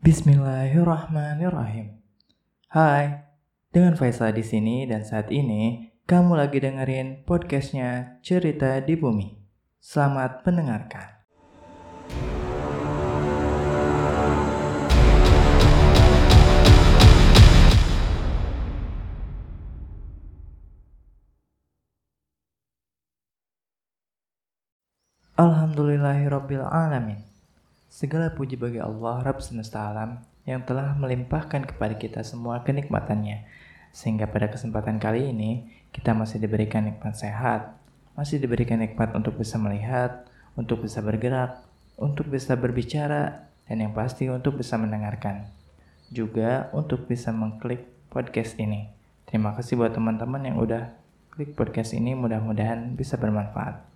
Bismillahirrahmanirrahim. Hai, dengan Faisal di sini dan saat ini kamu lagi dengerin podcastnya Cerita di Bumi. Selamat mendengarkan. Alhamdulillahirabbil alamin. Segala puji bagi Allah Rabb semesta alam yang telah melimpahkan kepada kita semua kenikmatannya. Sehingga pada kesempatan kali ini kita masih diberikan nikmat sehat, masih diberikan nikmat untuk bisa melihat, untuk bisa bergerak, untuk bisa berbicara, dan yang pasti untuk bisa mendengarkan. Juga untuk bisa mengklik podcast ini. Terima kasih buat teman-teman yang udah klik podcast ini, mudah-mudahan bisa bermanfaat.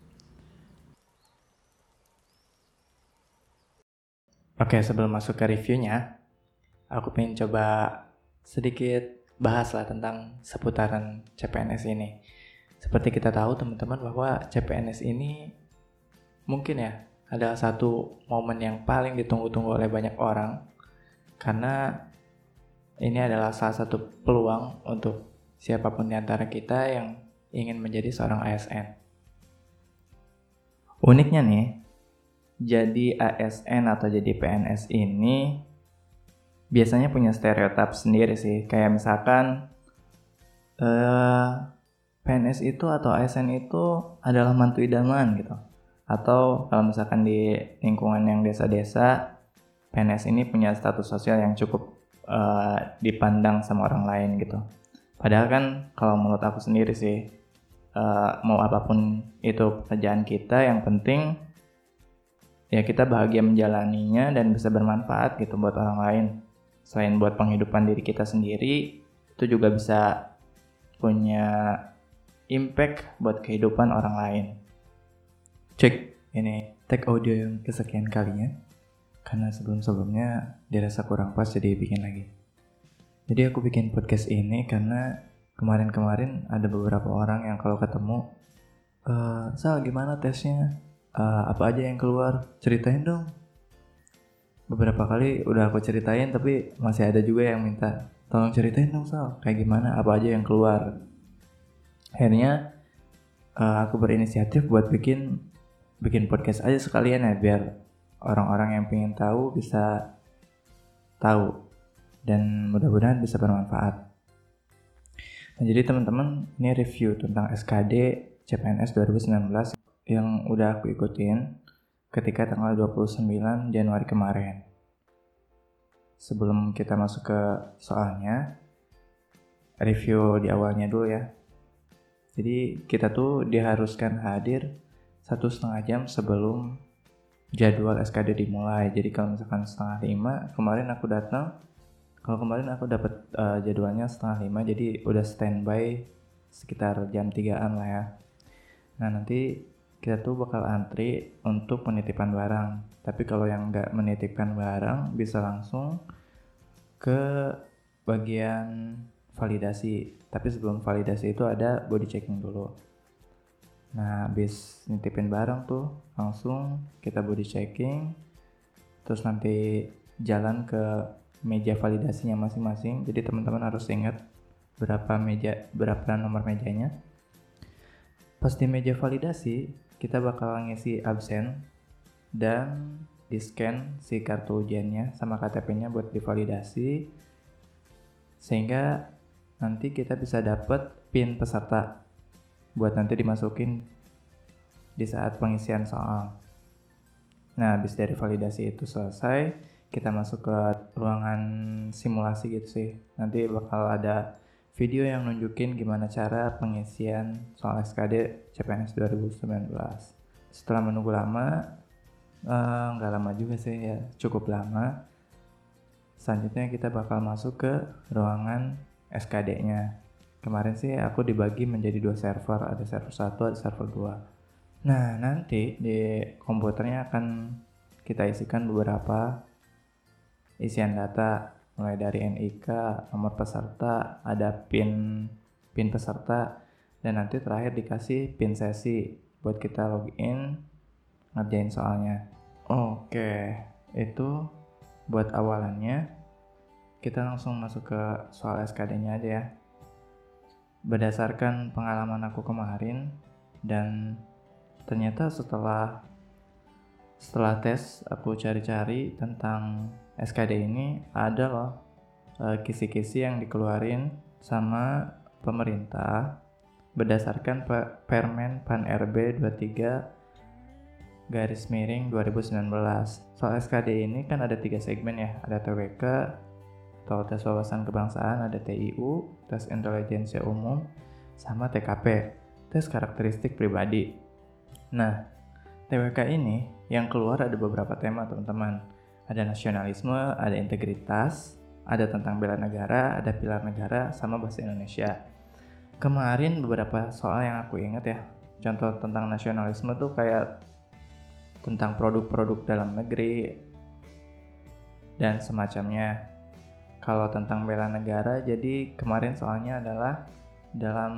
Oke, sebelum masuk ke reviewnya, aku pengen coba sedikit bahas lah tentang seputaran CPNS ini. Seperti kita tahu teman-teman bahwa CPNS ini mungkin ya adalah satu momen yang paling ditunggu-tunggu oleh banyak orang karena ini adalah salah satu peluang untuk siapa pun di antara kita yang ingin menjadi seorang ASN. Uniknya nih, jadi ASN atau jadi PNS ini biasanya punya stereotip sendiri sih. Kayak misalkan eh, PNS itu atau ASN itu adalah mantu idaman gitu. Atau kalau misalkan di lingkungan yang desa-desa, PNS ini punya status sosial yang cukup uh, dipandang sama orang lain gitu. Padahal kan kalau menurut aku sendiri sih, uh, mau apa pun itu pekerjaan kita, yang penting ya kita bahagia menjalaninya dan bisa bermanfaat gitu buat orang lain. Selain buat penghidupan diri kita sendiri, itu juga bisa punya impact buat kehidupan orang lain. Cek ini tag audio yang kesekian kalinya karena sebelum-sebelumnya dirasa kurang pas jadi bikin lagi. Jadi aku bikin podcast ini karena kemarin-kemarin ada beberapa orang yang kalau ketemu, e, Sal gimana tesnya? Uh, apa aja yang keluar? Ceritain dong. Beberapa kali udah aku ceritain tapi masih ada juga yang minta tolong ceritain dong Sal kayak gimana? Apa aja yang keluar? Akhirnya uh, aku berinisiatif buat bikin bikin podcast aja sekalian ya biar orang-orang yang pengen tahu bisa tahu dan mudah-mudahan bisa bermanfaat. Nah, jadi teman-teman ini review tentang SKD CPNS 2019 yang udah aku ikutin ketika tanggal 29 Januari kemarin. Sebelum kita masuk ke soalnya, review di awalnya dulu ya. Jadi kita tuh diharuskan hadir satu setengah jam sebelum jadwal SKD dimulai. Jadi kalau misalkan setengah lima, kemarin aku datang, kalau kemarin aku dapat uh, jadwalnya setengah lima, jadi udah standby sekitar jam 3an lah ya. Nah nanti kita tuh bakal antri untuk penitipan barang. Tapi kalau yang nggak menitipkan barang bisa langsung ke bagian validasi. Tapi sebelum validasi itu ada body checking dulu. Nah, habis nitipin barang tuh langsung kita body checking. Terus nanti jalan ke meja validasinya masing-masing. Jadi teman-teman harus ingat berapa meja, berapa nomor mejanya. Pas di meja validasi, kita bakal ngisi absen dan di scan si kartu ujiannya sama KTP-nya buat divalidasi sehingga nanti kita bisa dapat PIN peserta buat nanti dimasukin di saat pengisian soal. Nah, habis dari validasi itu selesai, kita masuk ke ruangan simulasi gitu sih. Nanti bakal ada video yang nunjukin gimana cara pengisian soal SKD CPNS 2019. Setelah menunggu lama, eh, nggak uh, lama juga sih ya, cukup lama. Selanjutnya kita bakal masuk ke ruangan SKD-nya. Kemarin sih aku dibagi menjadi dua server, ada server satu, ada server dua. Nah nanti di komputernya akan kita isikan beberapa isian data mulai dari NIK, nomor peserta, ada PIN PIN peserta dan nanti terakhir dikasih PIN sesi buat kita login ngerjain soalnya. Oke, itu buat awalannya kita langsung masuk ke soal SKD-nya aja ya. Berdasarkan pengalaman aku kemarin dan ternyata setelah setelah tes aku cari-cari tentang SKD ini ada loh eh, kisi-kisi yang dikeluarin sama pemerintah berdasarkan Permen Pan RB 23 garis miring 2019. Soal SKD ini kan ada tiga segmen ya, ada TWK, atau tes wawasan kebangsaan ada TIU, tes intelijensia umum, sama TKP, tes karakteristik pribadi. Nah, TWK ini yang keluar ada beberapa tema teman-teman. Ada nasionalisme, ada integritas, ada tentang bela negara, ada pilar negara, sama bahasa Indonesia. Kemarin beberapa soal yang aku ingat ya, contoh tentang nasionalisme tuh kayak tentang produk-produk dalam negeri dan semacamnya kalau tentang bela negara, jadi kemarin soalnya adalah dalam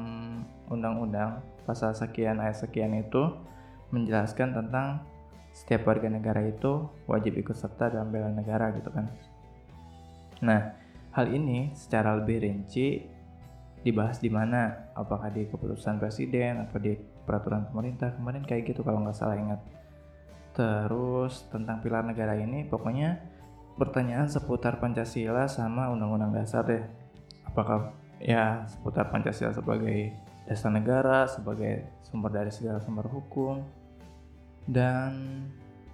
undang-undang pasal sekian ayat sekian itu menjelaskan tentang setiap warga negara itu wajib ikut serta dalam bela negara gitu kan. Nah, hal ini secara lebih rinci dibahas di mana? Apakah di keputusan presiden atau di peraturan pemerintah kemarin kayak gitu kalau nggak salah ingat. Terus tentang pilar negara ini pokoknya pertanyaan seputar Pancasila sama Undang-Undang Dasar deh. Apakah ya seputar Pancasila sebagai dasar negara, sebagai sumber dari segala sumber hukum, dan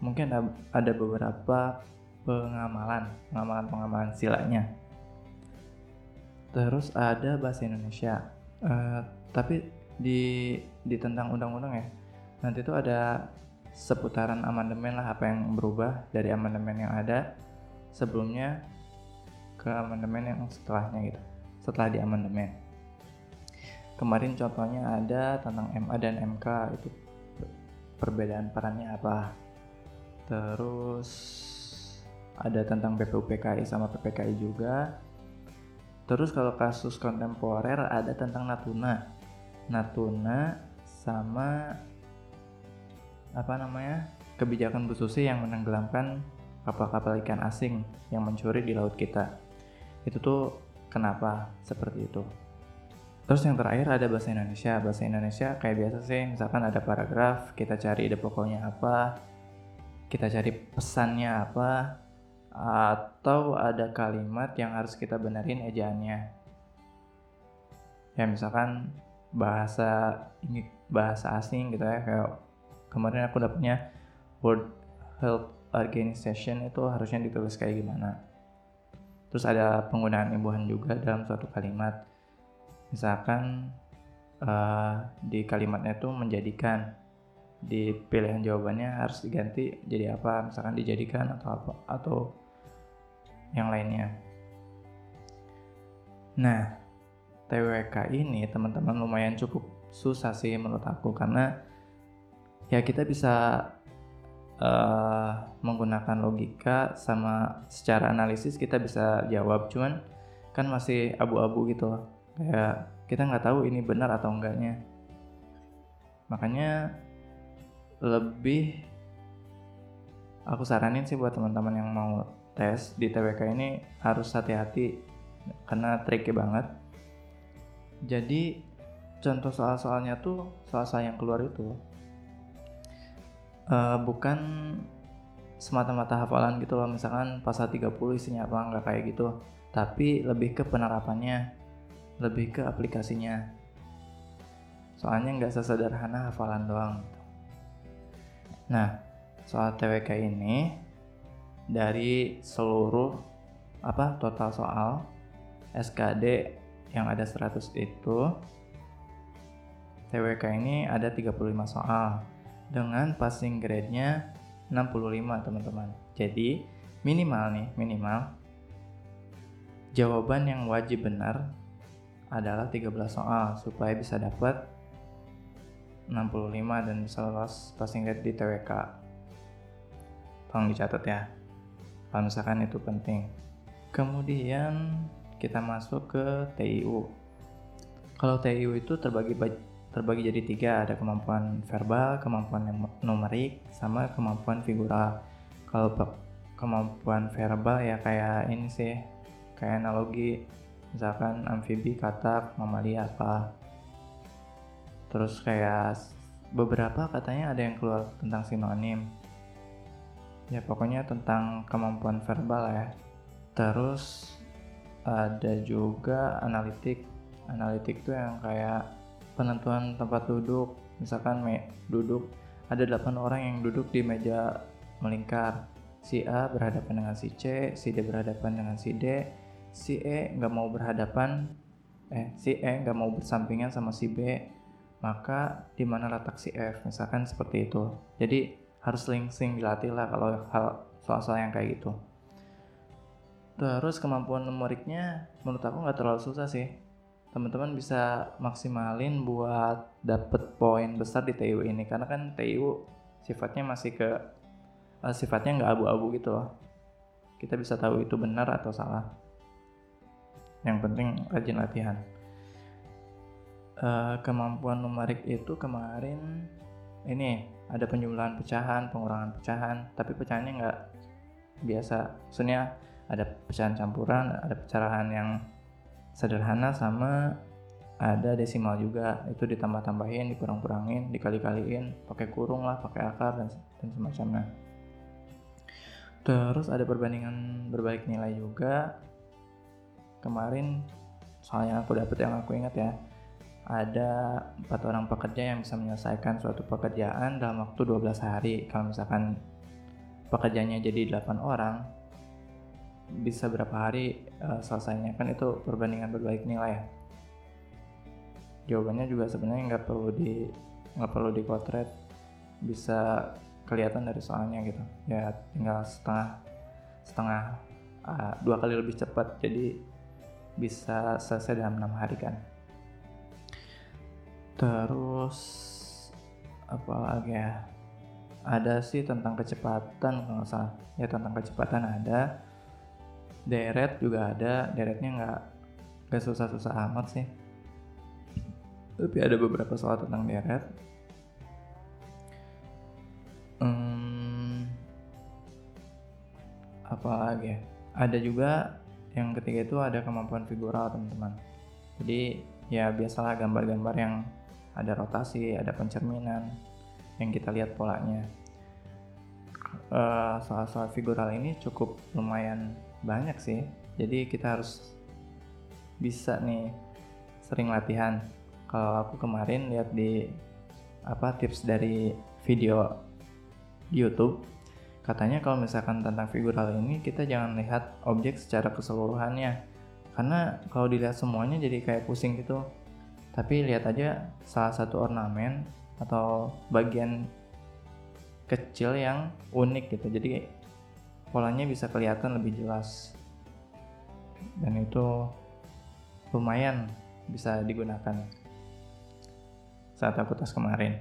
mungkin ada beberapa pengamalan, pengamalan-pengamalan silanya. Terus ada bahasa Indonesia, uh, tapi di di tentang undang-undang ya, nanti itu ada seputaran amandemen lah apa yang berubah dari amandemen yang ada sebelumnya ke amandemen yang setelahnya gitu setelah di amandemen kemarin contohnya ada tentang MA dan MK itu perbedaan perannya apa terus ada tentang PPUPKI sama PPKI juga terus kalau kasus kontemporer ada tentang Natuna Natuna sama apa namanya kebijakan Bu yang menenggelamkan kapal-kapal ikan asing yang mencuri di laut kita. Itu tuh kenapa seperti itu. Terus yang terakhir ada bahasa Indonesia. Bahasa Indonesia kayak biasa sih, misalkan ada paragraf, kita cari ide pokoknya apa, kita cari pesannya apa, atau ada kalimat yang harus kita benerin ejaannya. Ya misalkan bahasa ini bahasa asing gitu ya kayak kemarin aku dapetnya World Health organization itu harusnya ditulis kayak gimana. Terus ada penggunaan imbuhan juga dalam suatu kalimat. Misalkan uh, di kalimatnya itu menjadikan. Di pilihan jawabannya harus diganti jadi apa misalkan dijadikan atau apa atau yang lainnya. Nah TWK ini teman-teman lumayan cukup susah sih menurut aku karena ya kita bisa uh, menggunakan logika sama secara analisis kita bisa jawab cuman kan masih abu-abu gitu loh kayak kita nggak tahu ini benar atau enggaknya. Makanya lebih aku saranin sih buat teman-teman yang mau tes di TWK ini harus hati-hati karena tricky banget. Jadi contoh soal-soalnya tuh soal-soal yang keluar itu uh, bukan semata-mata hafalan gitu loh. Misalkan pasal 30 isinya apa nggak kayak gitu. Tapi lebih ke penerapannya lebih ke aplikasinya soalnya nggak sesederhana hafalan doang nah soal TWK ini dari seluruh apa total soal SKD yang ada 100 itu TWK ini ada 35 soal dengan passing grade-nya 65 teman-teman. Jadi minimal nih, minimal jawaban yang wajib benar adalah 13 soal supaya bisa dapat 65 dan bisa lolos passing grade di TWK. Tolong dicatat ya. Kalau misalkan itu penting. Kemudian kita masuk ke TIU. Kalau TIU itu terbagi terbagi jadi tiga ada kemampuan verbal kemampuan numerik sama kemampuan figural kalau kemampuan verbal ya kayak ini sih kayak analogi misalkan amfibi kata mamalia apa. Terus kayak beberapa katanya ada yang keluar tentang sinonim. Ya pokoknya tentang kemampuan verbal ya. Terus ada juga analitik. Analitik tuh yang kayak penentuan tempat duduk. Misalkan me duduk. Ada 8 orang yang duduk di meja melingkar. Si A berhadapan dengan si C si D berhadapan dengan si D si E nggak mau berhadapan eh si E nggak mau bersampingan sama si B maka di mana letak si F? Misalkan seperti itu. Jadi harus sering-sering dilatih lah kalau hal soal-soal yang kayak gitu. Terus kemampuan numeriknya menurut aku nggak terlalu susah sih. Teman-teman bisa maksimalin buat dapet poin besar di TIU ini. Karena kan TIU sifatnya masih ke uh, sifatnya nggak abu-abu gitu loh. Kita bisa tahu itu benar atau salah yang penting rajin latihan. Uh, kemampuan numerik itu kemarin ini ada penjumlahan pecahan pengurangan pecahan tapi pecahannya nggak biasa. Maksudnya ada pecahan campuran ada pecahan yang sederhana sama ada desimal juga. Itu ditambah-tambahin dikurang-kurangin dikali-kaliin pakai kurung lah pakai akar dan, dan semacamnya. Terus ada perbandingan berbalik nilai juga kemarin soalnya aku dapet yang aku ingat ya ada empat orang pekerja yang bisa menyelesaikan suatu pekerjaan dalam waktu 12 hari. Kalau misalkan pekerjaannya jadi 8 orang bisa berapa hari uh, selesainya? Kan itu perbandingan berbalik nilai ya. Jawabannya juga sebenarnya nggak perlu di nggak perlu dikotret bisa kelihatan dari soalnya gitu. Ya tinggal setengah setengah uh, dua kali lebih cepat. Jadi bisa selesai dalam enam hari kan. Terus apa lagi ya? Ada sih tentang kecepatan kalau nggak salah. Ya tentang kecepatan ada. Deret juga ada. Deretnya nggak nggak susah-susah amat sih. Tapi ada beberapa soal tentang deret. Hmm, apa lagi ya? Ada juga yang ketiga itu ada kemampuan figural teman-teman. Jadi ya biasalah gambar-gambar yang ada rotasi ada pencerminan yang kita lihat polanya. Uh, soal-soal figural ini cukup lumayan banyak sih. Jadi kita harus bisa nih sering latihan. Kalau aku kemarin lihat di apa tips dari video YouTube katanya kalau misalkan tentang figural ini kita jangan lihat objek secara keseluruhannya. Karena kalau dilihat semuanya jadi kayak pusing gitu. Tapi lihat aja salah satu ornamen atau bagian kecil yang unik gitu. Jadi polanya bisa kelihatan lebih jelas. Dan itu lumayan bisa digunakan saat aku tes kemarin.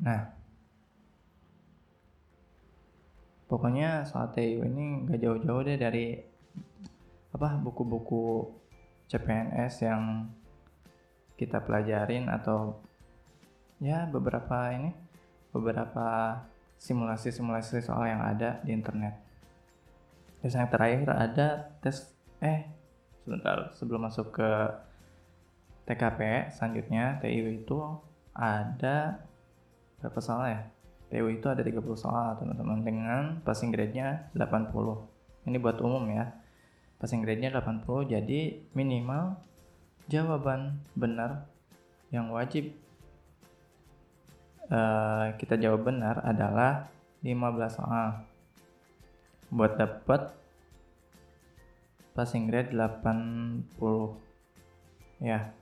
Nah pokoknya soal TIU ini gak jauh-jauh deh dari apa buku-buku CPNS yang kita pelajarin atau ya beberapa ini beberapa simulasi-simulasi soal yang ada di internet. Terus yang terakhir ada tes eh sebentar sebelum masuk ke TKP selanjutnya TIU itu ada berapa soal ya? TIU itu ada 30 soal teman-teman dengan passing grade-nya 80. Ini buat umum ya. Passing grade-nya 80 jadi minimal jawaban benar yang wajib uh, kita jawab benar adalah 15 soal. Buat dapat passing grade 80. Ya.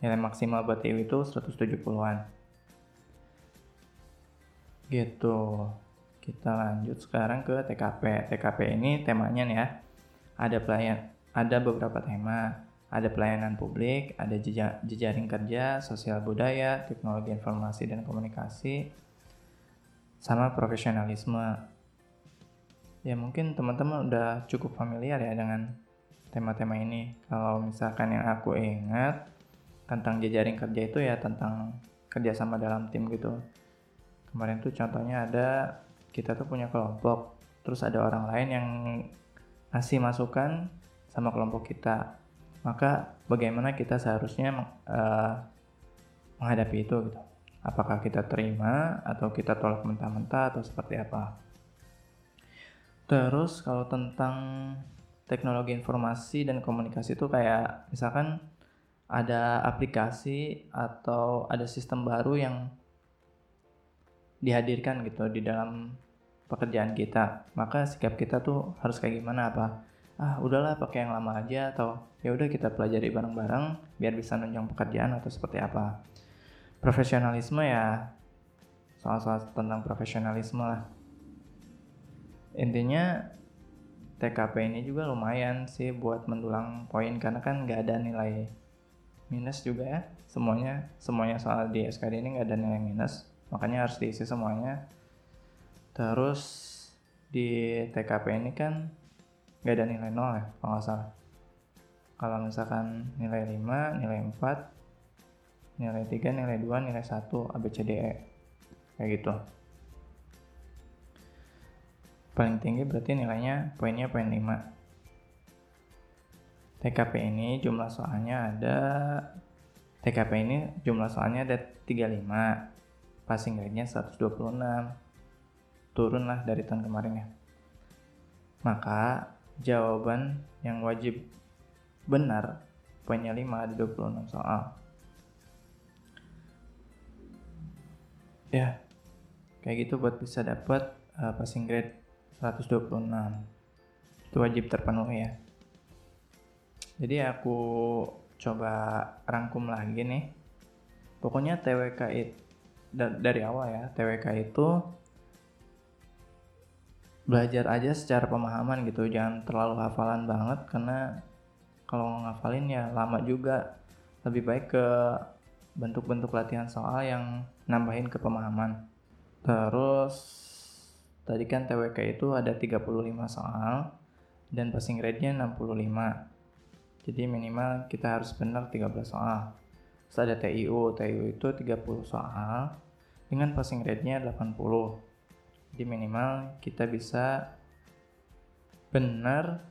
Nilai maksimal buat TU itu 170-an. Gitu. Kita lanjut sekarang ke TKP. TKP ini temanya nih ya. Ada pelayan ada beberapa tema ada pelayanan publik, ada jejaring kerja, sosial budaya, teknologi informasi dan komunikasi, sama profesionalisme. Ya mungkin teman-teman udah cukup familiar ya dengan tema-tema ini. Kalau misalkan yang aku ingat tentang jejaring kerja itu ya tentang kerjasama dalam tim gitu. Kemarin tuh contohnya ada kita tuh punya kelompok, terus ada orang lain yang ngasih masukan sama kelompok kita. Maka bagaimana kita seharusnya uh, menghadapi itu gitu? Apakah kita terima atau kita tolak mentah-mentah atau seperti apa? Terus kalau tentang teknologi informasi dan komunikasi itu kayak misalkan ada aplikasi atau ada sistem baru yang dihadirkan gitu di dalam pekerjaan kita. Maka sikap kita tuh harus kayak gimana? Apa ah udahlah pakai yang lama aja atau ya udah kita pelajari bareng-bareng biar bisa nunjang pekerjaan atau seperti apa. Profesionalisme ya soal-soal tentang profesionalisme lah. Intinya TKP ini juga lumayan sih buat mendulang poin karena kan nggak ada nilai minus juga ya. Semuanya semuanya soal di SKD ini nggak ada nilai minus makanya harus diisi semuanya. Terus di TKP ini kan nggak ada nilai nol ya kalau nggak salah. Kalau misalkan nilai 5, nilai 4 nilai 3, nilai 2, nilai 1 ABCDE kayak gitu. Paling tinggi berarti nilainya poinnya poin 5 TKP ini jumlah soalnya ada TKP ini jumlah soalnya ada 35 passing rate-nya 126 turun lah dari tahun kemarin ya. Maka jawaban yang wajib benar poinnya 5 ada 26 soal. Ya kayak gitu buat bisa dapat uh, passing grade 126 itu wajib terpenuhi ya. Jadi aku coba rangkum lagi nih. Pokoknya TWK itu dari awal ya TWK itu belajar aja secara pemahaman gitu jangan terlalu hafalan banget karena kalau ngafalin ya lama juga lebih baik ke bentuk-bentuk latihan soal yang nambahin ke pemahaman terus Tadi kan TWK itu ada 35 soal dan passing rate-nya 65. Jadi minimal kita harus benar 13 soal. Terus ada TIU, TIU itu 30 soal dengan passing rate-nya 80. Jadi minimal kita bisa benar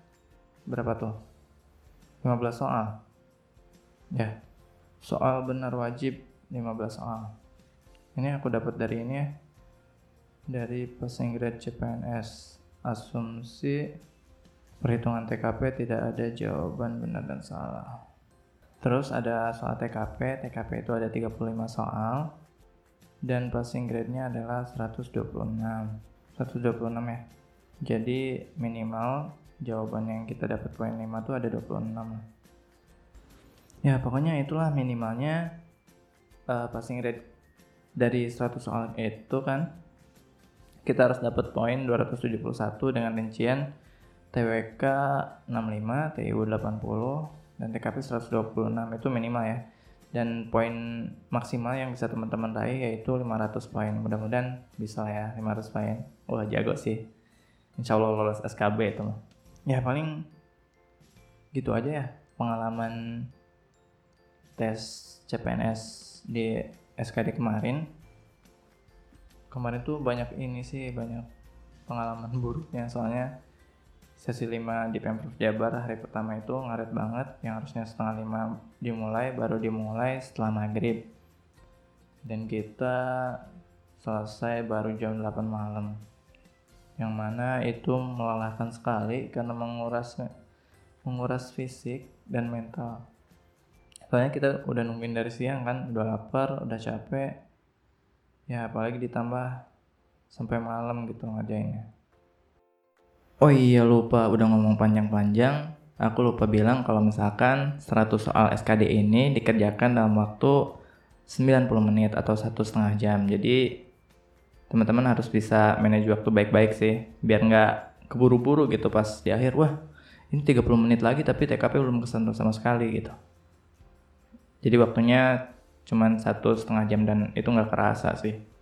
berapa tuh? 15 soal. Ya. Soal benar wajib 15 soal. Ini aku dapat dari ini ya dari passing grade CPNS asumsi perhitungan TKP tidak ada jawaban benar dan salah terus ada soal TKP TKP itu ada 35 soal dan passing grade-nya adalah 126 126 ya. Jadi minimal jawaban yang kita dapat poin 5 itu ada 26 ya pokoknya itulah minimalnya uh, passing rate dari 100 soal itu kan. Kita harus dapat poin 271 dengan rincian TWK 65, TIU 80, dan TKP 126 itu minimal ya. Dan poin maksimal yang bisa teman-teman raih yaitu 500 poin. Mudah-mudahan bisa ya 500 poin. Wah jago sih. Insya Allah lolos SKB itu. Ya paling gitu aja ya pengalaman tes CPNS di SKD kemarin kemarin tuh banyak ini sih banyak pengalaman buruknya soalnya sesi 5 di Pemprov Jabar hari pertama itu ngaret banget yang harusnya setengah lima dimulai baru dimulai setelah maghrib. Dan kita selesai baru jam 8 malam. Yang mana itu melelahkan sekali karena menguras menguras fisik dan mental. Soalnya kita udah nungguin dari siang kan udah lapar udah capek ya apalagi ditambah sampai malam gitu ngerjainnya oh iya lupa. Udah ngomong panjang-panjang. Aku lupa bilang kalau misalkan 100 soal SKD ini dikerjakan dalam waktu 90 menit atau satu setengah jam. Jadi teman-teman harus bisa manage waktu baik-baik sih. Biar nggak keburu-buru gitu pas di akhir. Wah ini 30 menit lagi tapi TKP belum kesentuh sama sekali gitu. Jadi waktunya cuman satu setengah jam dan itu nggak kerasa sih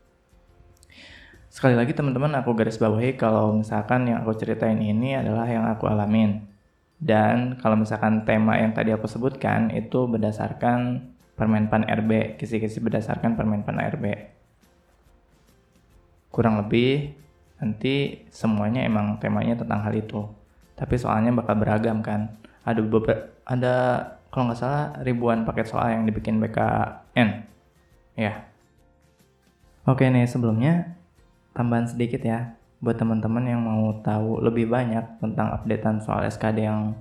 sekali lagi teman-teman aku garis bawahi kalau misalkan yang aku ceritain ini adalah yang aku alamin. Dan kalau misalkan tema yang tadi aku sebutkan itu berdasarkan Permenpan RB kisi-kisi berdasarkan Permenpan RB kurang lebih nanti semuanya emang temanya tentang hal itu. Tapi soalnya bakal beragam kan? Ada beberapa ada kalau nggak salah ribuan paket soal yang dibikin BKN ya. Oke nih sebelumnya tambahan sedikit ya buat teman-teman yang mau tahu lebih banyak tentang updatean soal SKD yang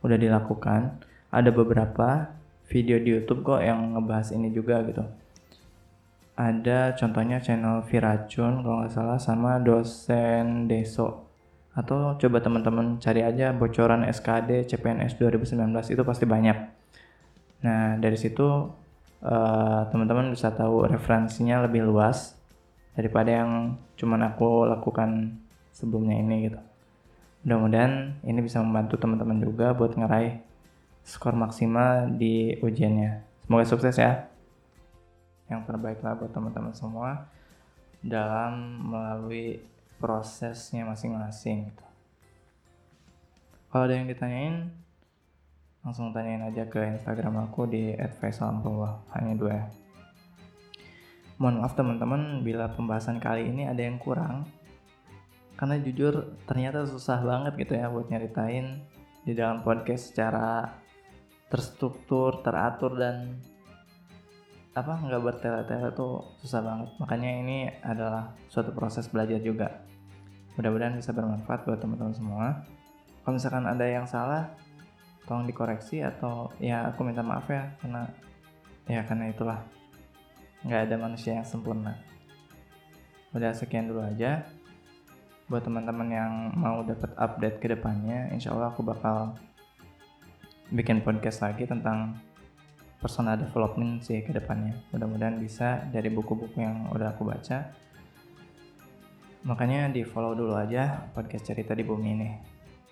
udah dilakukan ada beberapa video di YouTube kok yang ngebahas ini juga gitu. Ada contohnya channel Viracun kalau nggak salah sama dosen Deso. Atau coba teman-teman cari aja bocoran SKD CPNS 2019 itu pasti banyak. Nah dari situ uh, teman-teman bisa tahu referensinya lebih luas daripada yang cuman aku lakukan sebelumnya ini gitu mudah-mudahan ini bisa membantu teman-teman juga buat ngeraih skor maksimal di ujiannya semoga sukses ya yang terbaik lah buat teman-teman semua dalam melalui prosesnya masing-masing gitu. Kalau ada yang ditanyain, langsung tanyain aja ke Instagram aku di @faisalamrullah hanya dua ya. Mohon maaf teman-teman bila pembahasan kali ini ada yang kurang. Karena jujur ternyata susah banget gitu ya buat nyeritain di dalam podcast secara terstruktur, teratur dan apa nggak bertele-tele tuh susah banget. Makanya ini adalah suatu proses belajar juga. Mudah-mudahan bisa bermanfaat buat teman-teman semua. Kalau misalkan ada yang salah tolong dikoreksi atau ya aku minta maaf ya karena ya karena itulah nggak ada manusia yang sempurna udah sekian dulu aja buat teman-teman yang mau dapat update ke depannya insya Allah aku bakal bikin podcast lagi tentang personal development sih ke depannya. Mudah-mudahan bisa dari buku-buku yang udah aku baca. Makanya di follow dulu aja podcast cerita di bumi ini.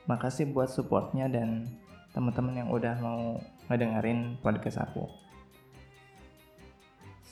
Makasih buat supportnya dan teman-teman yang udah mau ngedengerin podcast aku.